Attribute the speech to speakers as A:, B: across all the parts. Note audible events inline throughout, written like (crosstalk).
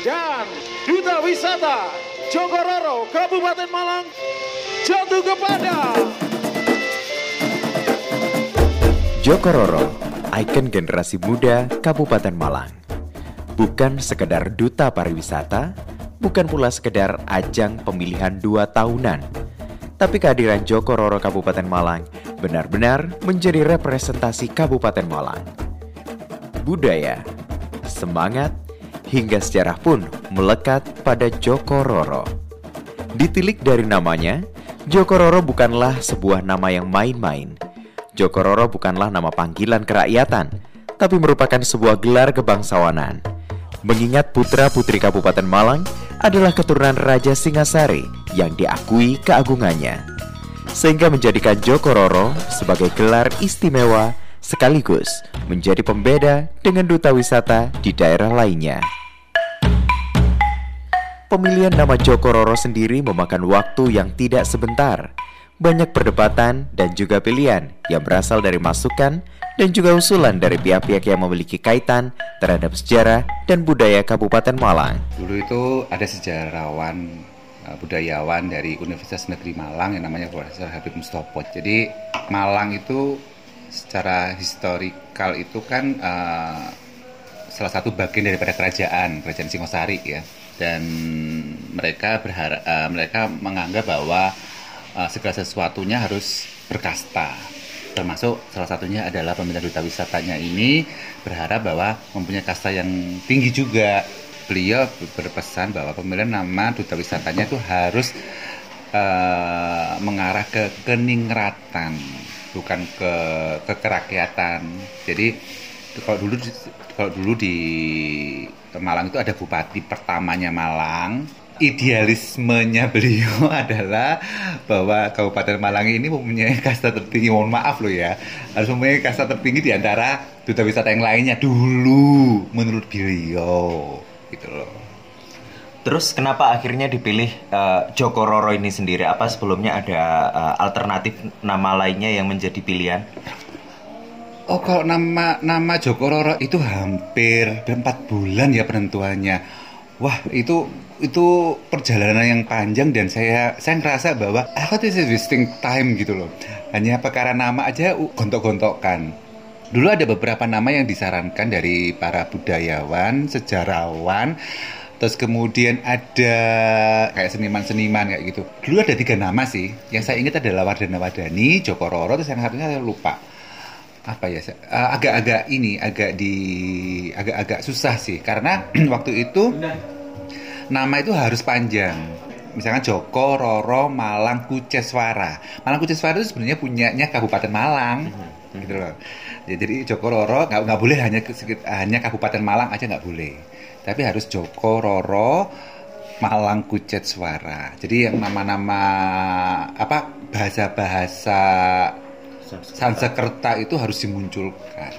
A: dan Duta Wisata Jogororo Kabupaten Malang jatuh kepada
B: Jokororo, ikon generasi muda Kabupaten Malang. Bukan sekedar duta pariwisata, bukan pula sekedar ajang pemilihan dua tahunan, tapi kehadiran Jokororo Kabupaten Malang benar-benar menjadi representasi Kabupaten Malang. Budaya, semangat, hingga sejarah pun melekat pada Jokororo. Ditilik dari namanya, Jokororo bukanlah sebuah nama yang main-main. Jokororo bukanlah nama panggilan kerakyatan, tapi merupakan sebuah gelar kebangsawanan. Mengingat putra-putri Kabupaten Malang adalah keturunan Raja Singasari yang diakui keagungannya. Sehingga menjadikan Jokororo sebagai gelar istimewa sekaligus menjadi pembeda dengan duta wisata di daerah lainnya. Pemilihan nama Jokororo sendiri memakan waktu yang tidak sebentar. Banyak perdebatan dan juga pilihan yang berasal dari masukan dan juga usulan dari pihak-pihak yang memiliki kaitan terhadap sejarah dan budaya Kabupaten Malang.
C: Dulu itu ada sejarawan uh, budayawan dari Universitas Negeri Malang yang namanya Profesor Habib Mustopo. Jadi Malang itu secara historikal itu kan uh, salah satu bagian daripada kerajaan kerajaan Singosari ya dan mereka berharap uh, mereka menganggap bahwa uh, segala sesuatunya harus berkasta. Termasuk salah satunya adalah pemilihan duta wisatanya ini berharap bahwa mempunyai kasta yang tinggi juga. Beliau berpesan bahwa pemilihan nama duta wisatanya itu harus uh, mengarah ke keningratan bukan ke ke kerakyatan jadi kalau dulu kalau dulu di Malang itu ada bupati pertamanya Malang idealismenya beliau (laughs) adalah bahwa Kabupaten Malang ini mempunyai kasta tertinggi. Mohon maaf loh ya, harus mempunyai kasta tertinggi di antara duta wisata yang lainnya dulu menurut beliau, gitu loh.
B: Terus kenapa akhirnya dipilih uh, Joko Roro ini sendiri? Apa sebelumnya ada uh, alternatif nama lainnya yang menjadi pilihan?
C: Oh, kalau nama nama Joko Roro itu hampir empat bulan ya penentuannya. Wah, itu itu perjalanan yang panjang dan saya saya ngerasa bahwa aku tuh wasting time gitu loh. Hanya perkara nama aja gontok-gontokan. Dulu ada beberapa nama yang disarankan dari para budayawan, sejarawan, terus kemudian ada kayak seniman-seniman kayak gitu. Dulu ada tiga nama sih. Yang saya ingat adalah Wardana Wadani, Joko Roro, terus yang satunya saya lupa apa ya agak-agak uh, ini agak di agak-agak susah sih karena (clears throat) waktu itu nama itu harus panjang. Misalkan Joko, Roro, Malang, Kuceswara. Malang Kuceswara itu sebenarnya punyanya Kabupaten Malang, mm-hmm. gitu loh. Ya, jadi Joko, Roro nggak nggak boleh hanya hanya Kabupaten Malang aja nggak boleh. Tapi harus Joko, Roro, Malang Kuceswara. Jadi yang nama-nama apa bahasa-bahasa Sansekerta itu harus dimunculkan.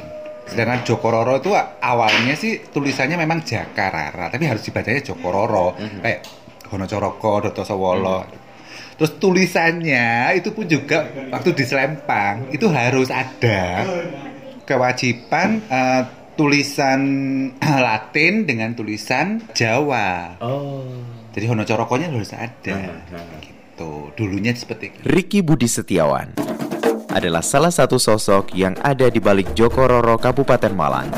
C: Sedangkan Jokororo itu awalnya sih tulisannya memang Jakarara, tapi harus dibacanya Jokororo. Mm-hmm. Kayak Honocoroko, Doto Sawolo. Mm-hmm. Terus tulisannya itu pun juga waktu di Selempang itu harus ada kewajiban uh, tulisan (clears throat) Latin dengan tulisan Jawa. Oh. Jadi Honocorokonya harus ada. Uh-huh. Gitu. Dulunya seperti itu.
B: Ricky Budi Setiawan adalah salah satu sosok yang ada di balik Joko Roro Kabupaten Malang.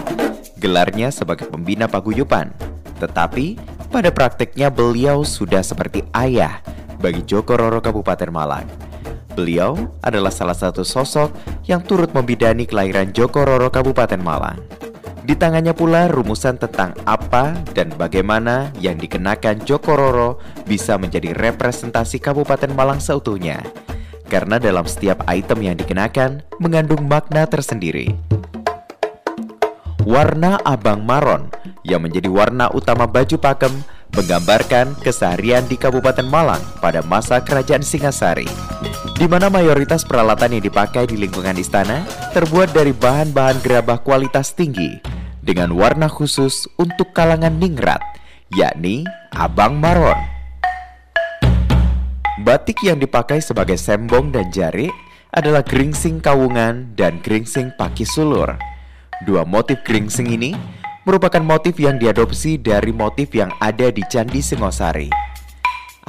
B: Gelarnya sebagai pembina paguyuban, tetapi pada prakteknya beliau sudah seperti ayah bagi Joko Roro Kabupaten Malang. Beliau adalah salah satu sosok yang turut membidani kelahiran Joko Roro Kabupaten Malang. Di tangannya pula rumusan tentang apa dan bagaimana yang dikenakan Joko Roro bisa menjadi representasi Kabupaten Malang seutuhnya karena dalam setiap item yang dikenakan mengandung makna tersendiri. Warna abang maron yang menjadi warna utama baju pakem menggambarkan keseharian di Kabupaten Malang pada masa Kerajaan Singasari, di mana mayoritas peralatan yang dipakai di lingkungan istana terbuat dari bahan-bahan gerabah kualitas tinggi dengan warna khusus untuk kalangan ningrat, yakni abang maron. Batik yang dipakai sebagai sembong dan jari adalah geringsing kawungan dan geringsing paki sulur. Dua motif geringsing ini merupakan motif yang diadopsi dari motif yang ada di Candi Singosari.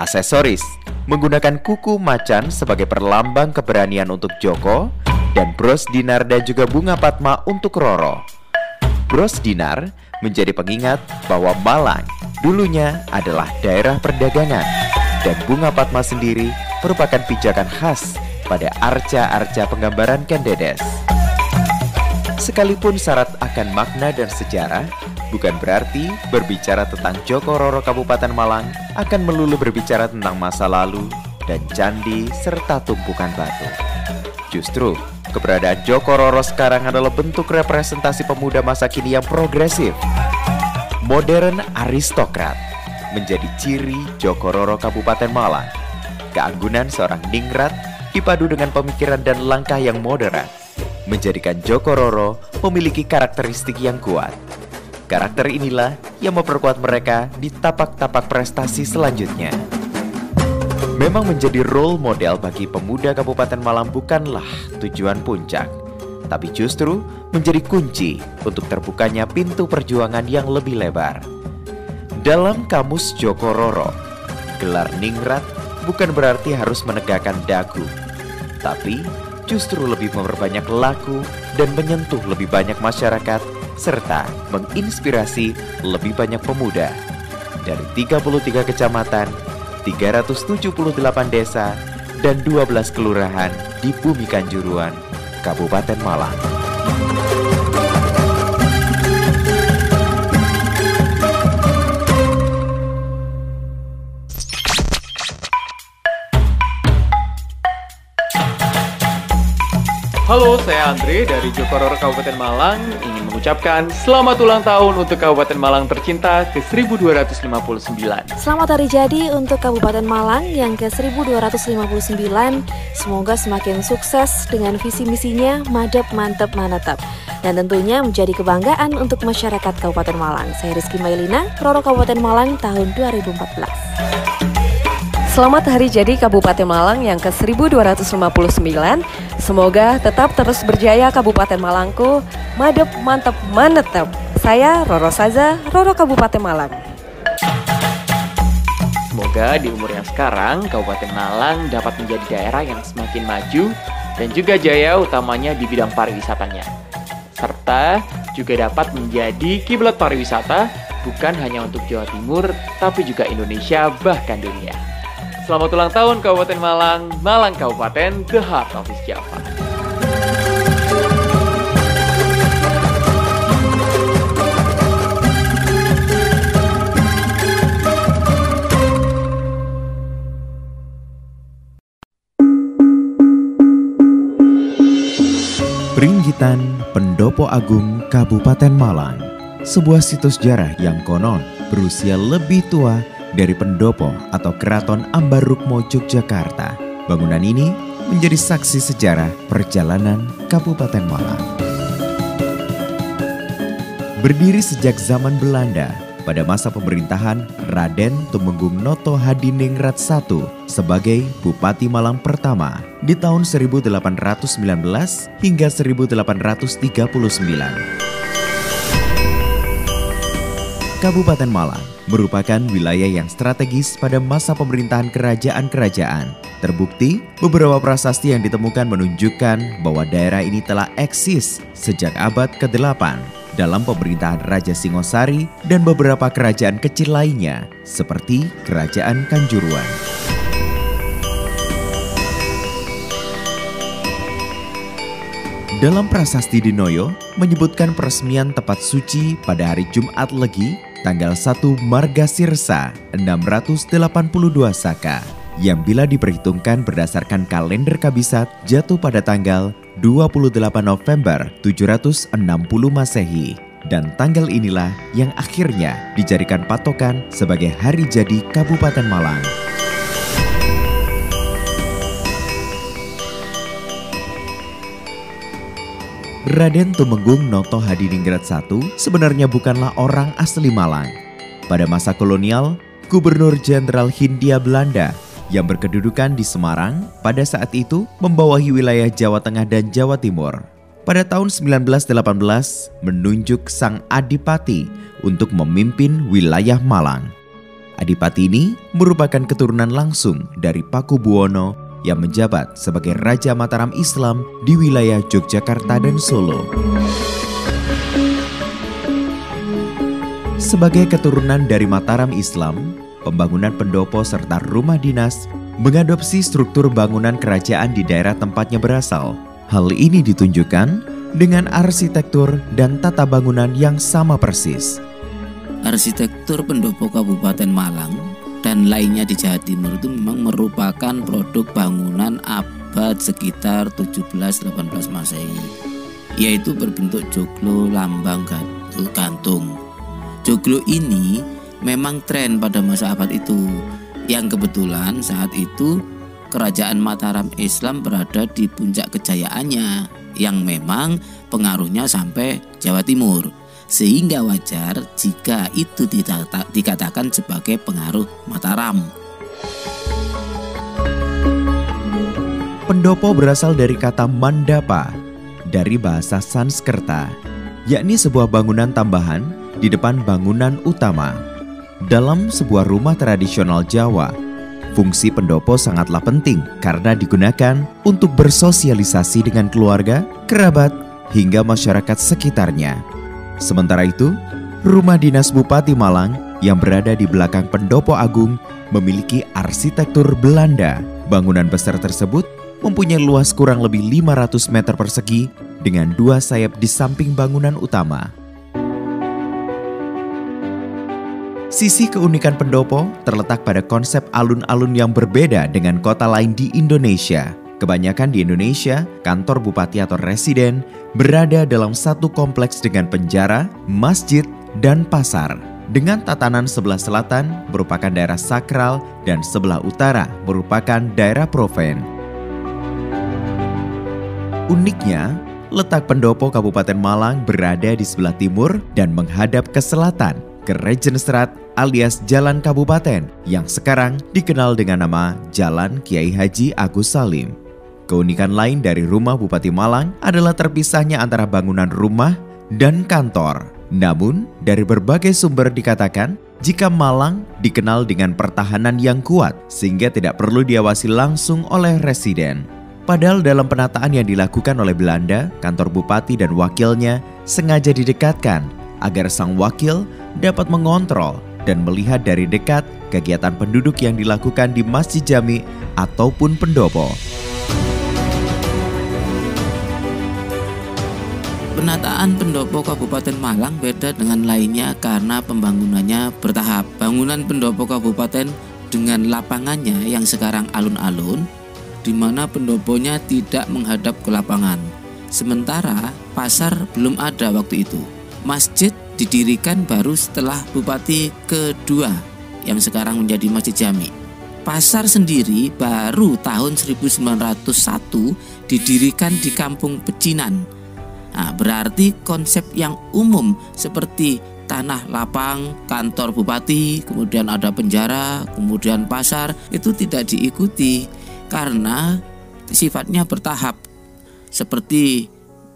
B: Aksesoris menggunakan kuku macan sebagai perlambang keberanian untuk Joko dan bros dinar dan juga bunga patma untuk Roro. Bros dinar menjadi pengingat bahwa Malang dulunya adalah daerah perdagangan dan bunga patma sendiri merupakan pijakan khas pada arca-arca penggambaran Kendedes. Sekalipun syarat akan makna dan sejarah, bukan berarti berbicara tentang Joko Roro Kabupaten Malang akan melulu berbicara tentang masa lalu dan candi serta tumpukan batu. Justru, keberadaan Joko Roro sekarang adalah bentuk representasi pemuda masa kini yang progresif, modern aristokrat, menjadi ciri Joko Roro Kabupaten Malang. Keanggunan seorang ningrat dipadu dengan pemikiran dan langkah yang moderat menjadikan Joko Roro memiliki karakteristik yang kuat. Karakter inilah yang memperkuat mereka di tapak-tapak prestasi selanjutnya. Memang menjadi role model bagi pemuda Kabupaten Malang bukanlah tujuan puncak, tapi justru menjadi kunci untuk terbukanya pintu perjuangan yang lebih lebar. Dalam kamus Joko Roro, gelar ningrat bukan berarti harus menegakkan dagu, tapi justru lebih memperbanyak laku dan menyentuh lebih banyak masyarakat serta menginspirasi lebih banyak pemuda. Dari 33 kecamatan, 378 desa, dan 12 kelurahan di Bumi Kanjuruan, Kabupaten Malang.
D: Halo, saya Andre dari Jokororo Kabupaten Malang ingin mengucapkan selamat ulang tahun untuk Kabupaten Malang tercinta ke-1259.
E: Selamat hari jadi untuk Kabupaten Malang yang ke-1259. Semoga semakin sukses dengan visi misinya madep mantep manetap. Dan tentunya menjadi kebanggaan untuk masyarakat Kabupaten Malang. Saya Rizky Mailina, Roro Kabupaten Malang tahun 2014.
F: Selamat hari jadi Kabupaten Malang yang ke-1259. Semoga tetap terus berjaya Kabupaten Malangku. Madep, mantep, manetep. Saya Roro Saza, Roro Kabupaten Malang.
D: Semoga di umur yang sekarang Kabupaten Malang dapat menjadi daerah yang semakin maju dan juga jaya utamanya di bidang pariwisatanya. Serta juga dapat menjadi kiblat pariwisata bukan hanya untuk Jawa Timur tapi juga Indonesia bahkan dunia. Selamat ulang tahun Kabupaten Malang, Malang Kabupaten, The Heart of East Java.
B: Peringgitan Pendopo Agung Kabupaten Malang Sebuah situs sejarah yang konon berusia lebih tua dari pendopo atau keraton Ambarukmo Yogyakarta. Bangunan ini menjadi saksi sejarah perjalanan Kabupaten Malang. Berdiri sejak zaman Belanda, pada masa pemerintahan Raden Tumenggung Noto Hadiningrat I sebagai Bupati Malang pertama di tahun 1819 hingga 1839. Kabupaten Malang merupakan wilayah yang strategis pada masa pemerintahan kerajaan-kerajaan. Terbukti, beberapa prasasti yang ditemukan menunjukkan bahwa daerah ini telah eksis sejak abad ke-8 dalam pemerintahan Raja Singosari dan beberapa kerajaan kecil lainnya, seperti Kerajaan Kanjuruan. Dalam prasasti Dinoyo menyebutkan peresmian tepat suci pada hari Jumat Legi tanggal 1 Margasirsa 682 Saka yang bila diperhitungkan berdasarkan kalender kabisat jatuh pada tanggal 28 November 760 Masehi. Dan tanggal inilah yang akhirnya dijadikan patokan sebagai hari jadi Kabupaten Malang. Raden Tumenggung Noto Hadiningrat I sebenarnya bukanlah orang asli Malang. Pada masa kolonial, Gubernur Jenderal Hindia Belanda yang berkedudukan di Semarang pada saat itu membawahi wilayah Jawa Tengah dan Jawa Timur. pada tahun 1918 menunjuk sang adipati untuk memimpin wilayah Malang. Adipati ini merupakan keturunan langsung dari Paku Buwono yang menjabat sebagai Raja Mataram Islam di wilayah Yogyakarta dan Solo. Sebagai keturunan dari Mataram Islam, pembangunan pendopo serta rumah dinas mengadopsi struktur bangunan kerajaan di daerah tempatnya berasal – Hal ini ditunjukkan dengan arsitektur dan tata bangunan yang sama persis.
G: Arsitektur pendopo Kabupaten Malang dan lainnya di Jawa Timur itu memang merupakan produk bangunan abad sekitar 17-18 Masehi yaitu berbentuk joglo lambang gantung. Joglo ini memang tren pada masa abad itu yang kebetulan saat itu kerajaan Mataram Islam berada di puncak kejayaannya yang memang pengaruhnya sampai Jawa Timur. Sehingga wajar jika itu dikatakan sebagai pengaruh Mataram.
B: Pendopo berasal dari kata mandapa dari bahasa Sanskerta, yakni sebuah bangunan tambahan di depan bangunan utama. Dalam sebuah rumah tradisional Jawa, Fungsi pendopo sangatlah penting karena digunakan untuk bersosialisasi dengan keluarga, kerabat, hingga masyarakat sekitarnya. Sementara itu, rumah dinas Bupati Malang yang berada di belakang pendopo agung memiliki arsitektur Belanda. Bangunan besar tersebut mempunyai luas kurang lebih 500 meter persegi dengan dua sayap di samping bangunan utama. Sisi keunikan pendopo terletak pada konsep alun-alun yang berbeda dengan kota lain di Indonesia. Kebanyakan di Indonesia, kantor bupati atau residen berada dalam satu kompleks dengan penjara, masjid, dan pasar. Dengan tatanan sebelah selatan merupakan daerah sakral dan sebelah utara merupakan daerah proven. Uniknya, letak pendopo Kabupaten Malang berada di sebelah timur dan menghadap ke selatan, ke Regenstrat alias Jalan Kabupaten yang sekarang dikenal dengan nama Jalan Kiai Haji Agus Salim. Keunikan lain dari rumah Bupati Malang adalah terpisahnya antara bangunan rumah dan kantor. Namun, dari berbagai sumber dikatakan jika Malang dikenal dengan pertahanan yang kuat sehingga tidak perlu diawasi langsung oleh residen. Padahal dalam penataan yang dilakukan oleh Belanda, kantor bupati dan wakilnya sengaja didekatkan agar sang wakil dapat mengontrol dan melihat dari dekat kegiatan penduduk yang dilakukan di Masjid Jami ataupun pendopo.
G: Penataan pendopo Kabupaten Malang beda dengan lainnya karena pembangunannya bertahap. Bangunan pendopo Kabupaten dengan lapangannya yang sekarang alun-alun, di mana pendoponya tidak menghadap ke lapangan. Sementara pasar belum ada waktu itu. Masjid didirikan baru setelah bupati kedua yang sekarang menjadi Masjid Jami. Pasar sendiri baru tahun 1901 didirikan di Kampung Pecinan. Nah, berarti konsep yang umum seperti tanah lapang, kantor bupati, kemudian ada penjara, kemudian pasar itu tidak diikuti karena sifatnya bertahap seperti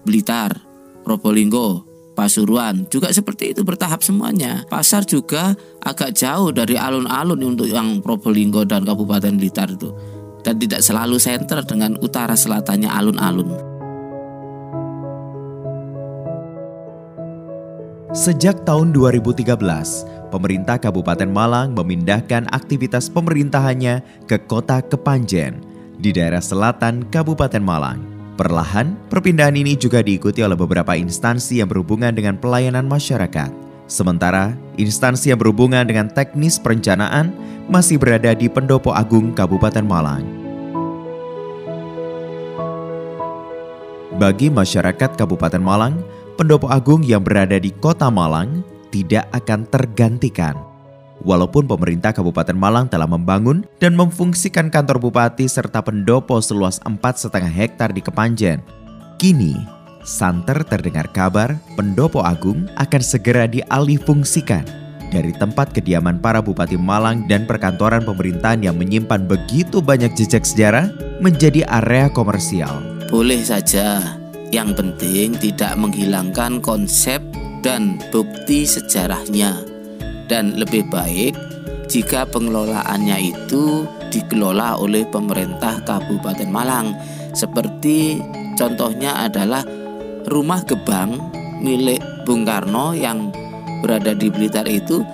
G: Blitar, Probolinggo, Pasuruan juga seperti itu bertahap semuanya. Pasar juga agak jauh dari alun-alun untuk yang Probolinggo dan Kabupaten Blitar itu dan tidak selalu senter dengan utara selatannya alun-alun.
B: Sejak tahun 2013, pemerintah Kabupaten Malang memindahkan aktivitas pemerintahannya ke kota Kepanjen di daerah selatan Kabupaten Malang. Perlahan, perpindahan ini juga diikuti oleh beberapa instansi yang berhubungan dengan pelayanan masyarakat. Sementara, instansi yang berhubungan dengan teknis perencanaan masih berada di Pendopo Agung Kabupaten Malang. Bagi masyarakat Kabupaten Malang, Pendopo Agung yang berada di Kota Malang tidak akan tergantikan. Walaupun pemerintah Kabupaten Malang telah membangun dan memfungsikan kantor bupati serta pendopo seluas 4,5 hektar di Kepanjen, kini santer terdengar kabar pendopo agung akan segera dialihfungsikan dari tempat kediaman para bupati Malang dan perkantoran pemerintahan yang menyimpan begitu banyak jejak sejarah menjadi area komersial.
G: Boleh saja Yang penting tidak menghilangkan konsep dan bukti sejarahnya. Dan lebih baik jika pengelolaannya itu dikelola oleh pemerintah Kabupaten Malang. Seperti contohnya adalah rumah gebang milik Bung Karno yang berada di Blitar itu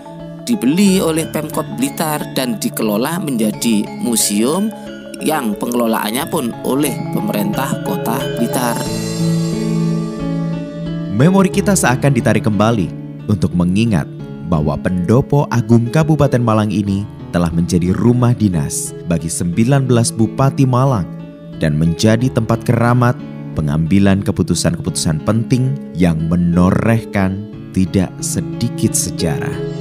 G: dibeli oleh Pemkot Blitar dan dikelola menjadi museum yang pengelolaannya pun oleh pemerintah kota.
B: Memori kita seakan ditarik kembali untuk mengingat bahwa Pendopo Agung Kabupaten Malang ini telah menjadi rumah dinas bagi 19 Bupati Malang dan menjadi tempat keramat pengambilan keputusan-keputusan penting yang menorehkan tidak sedikit sejarah.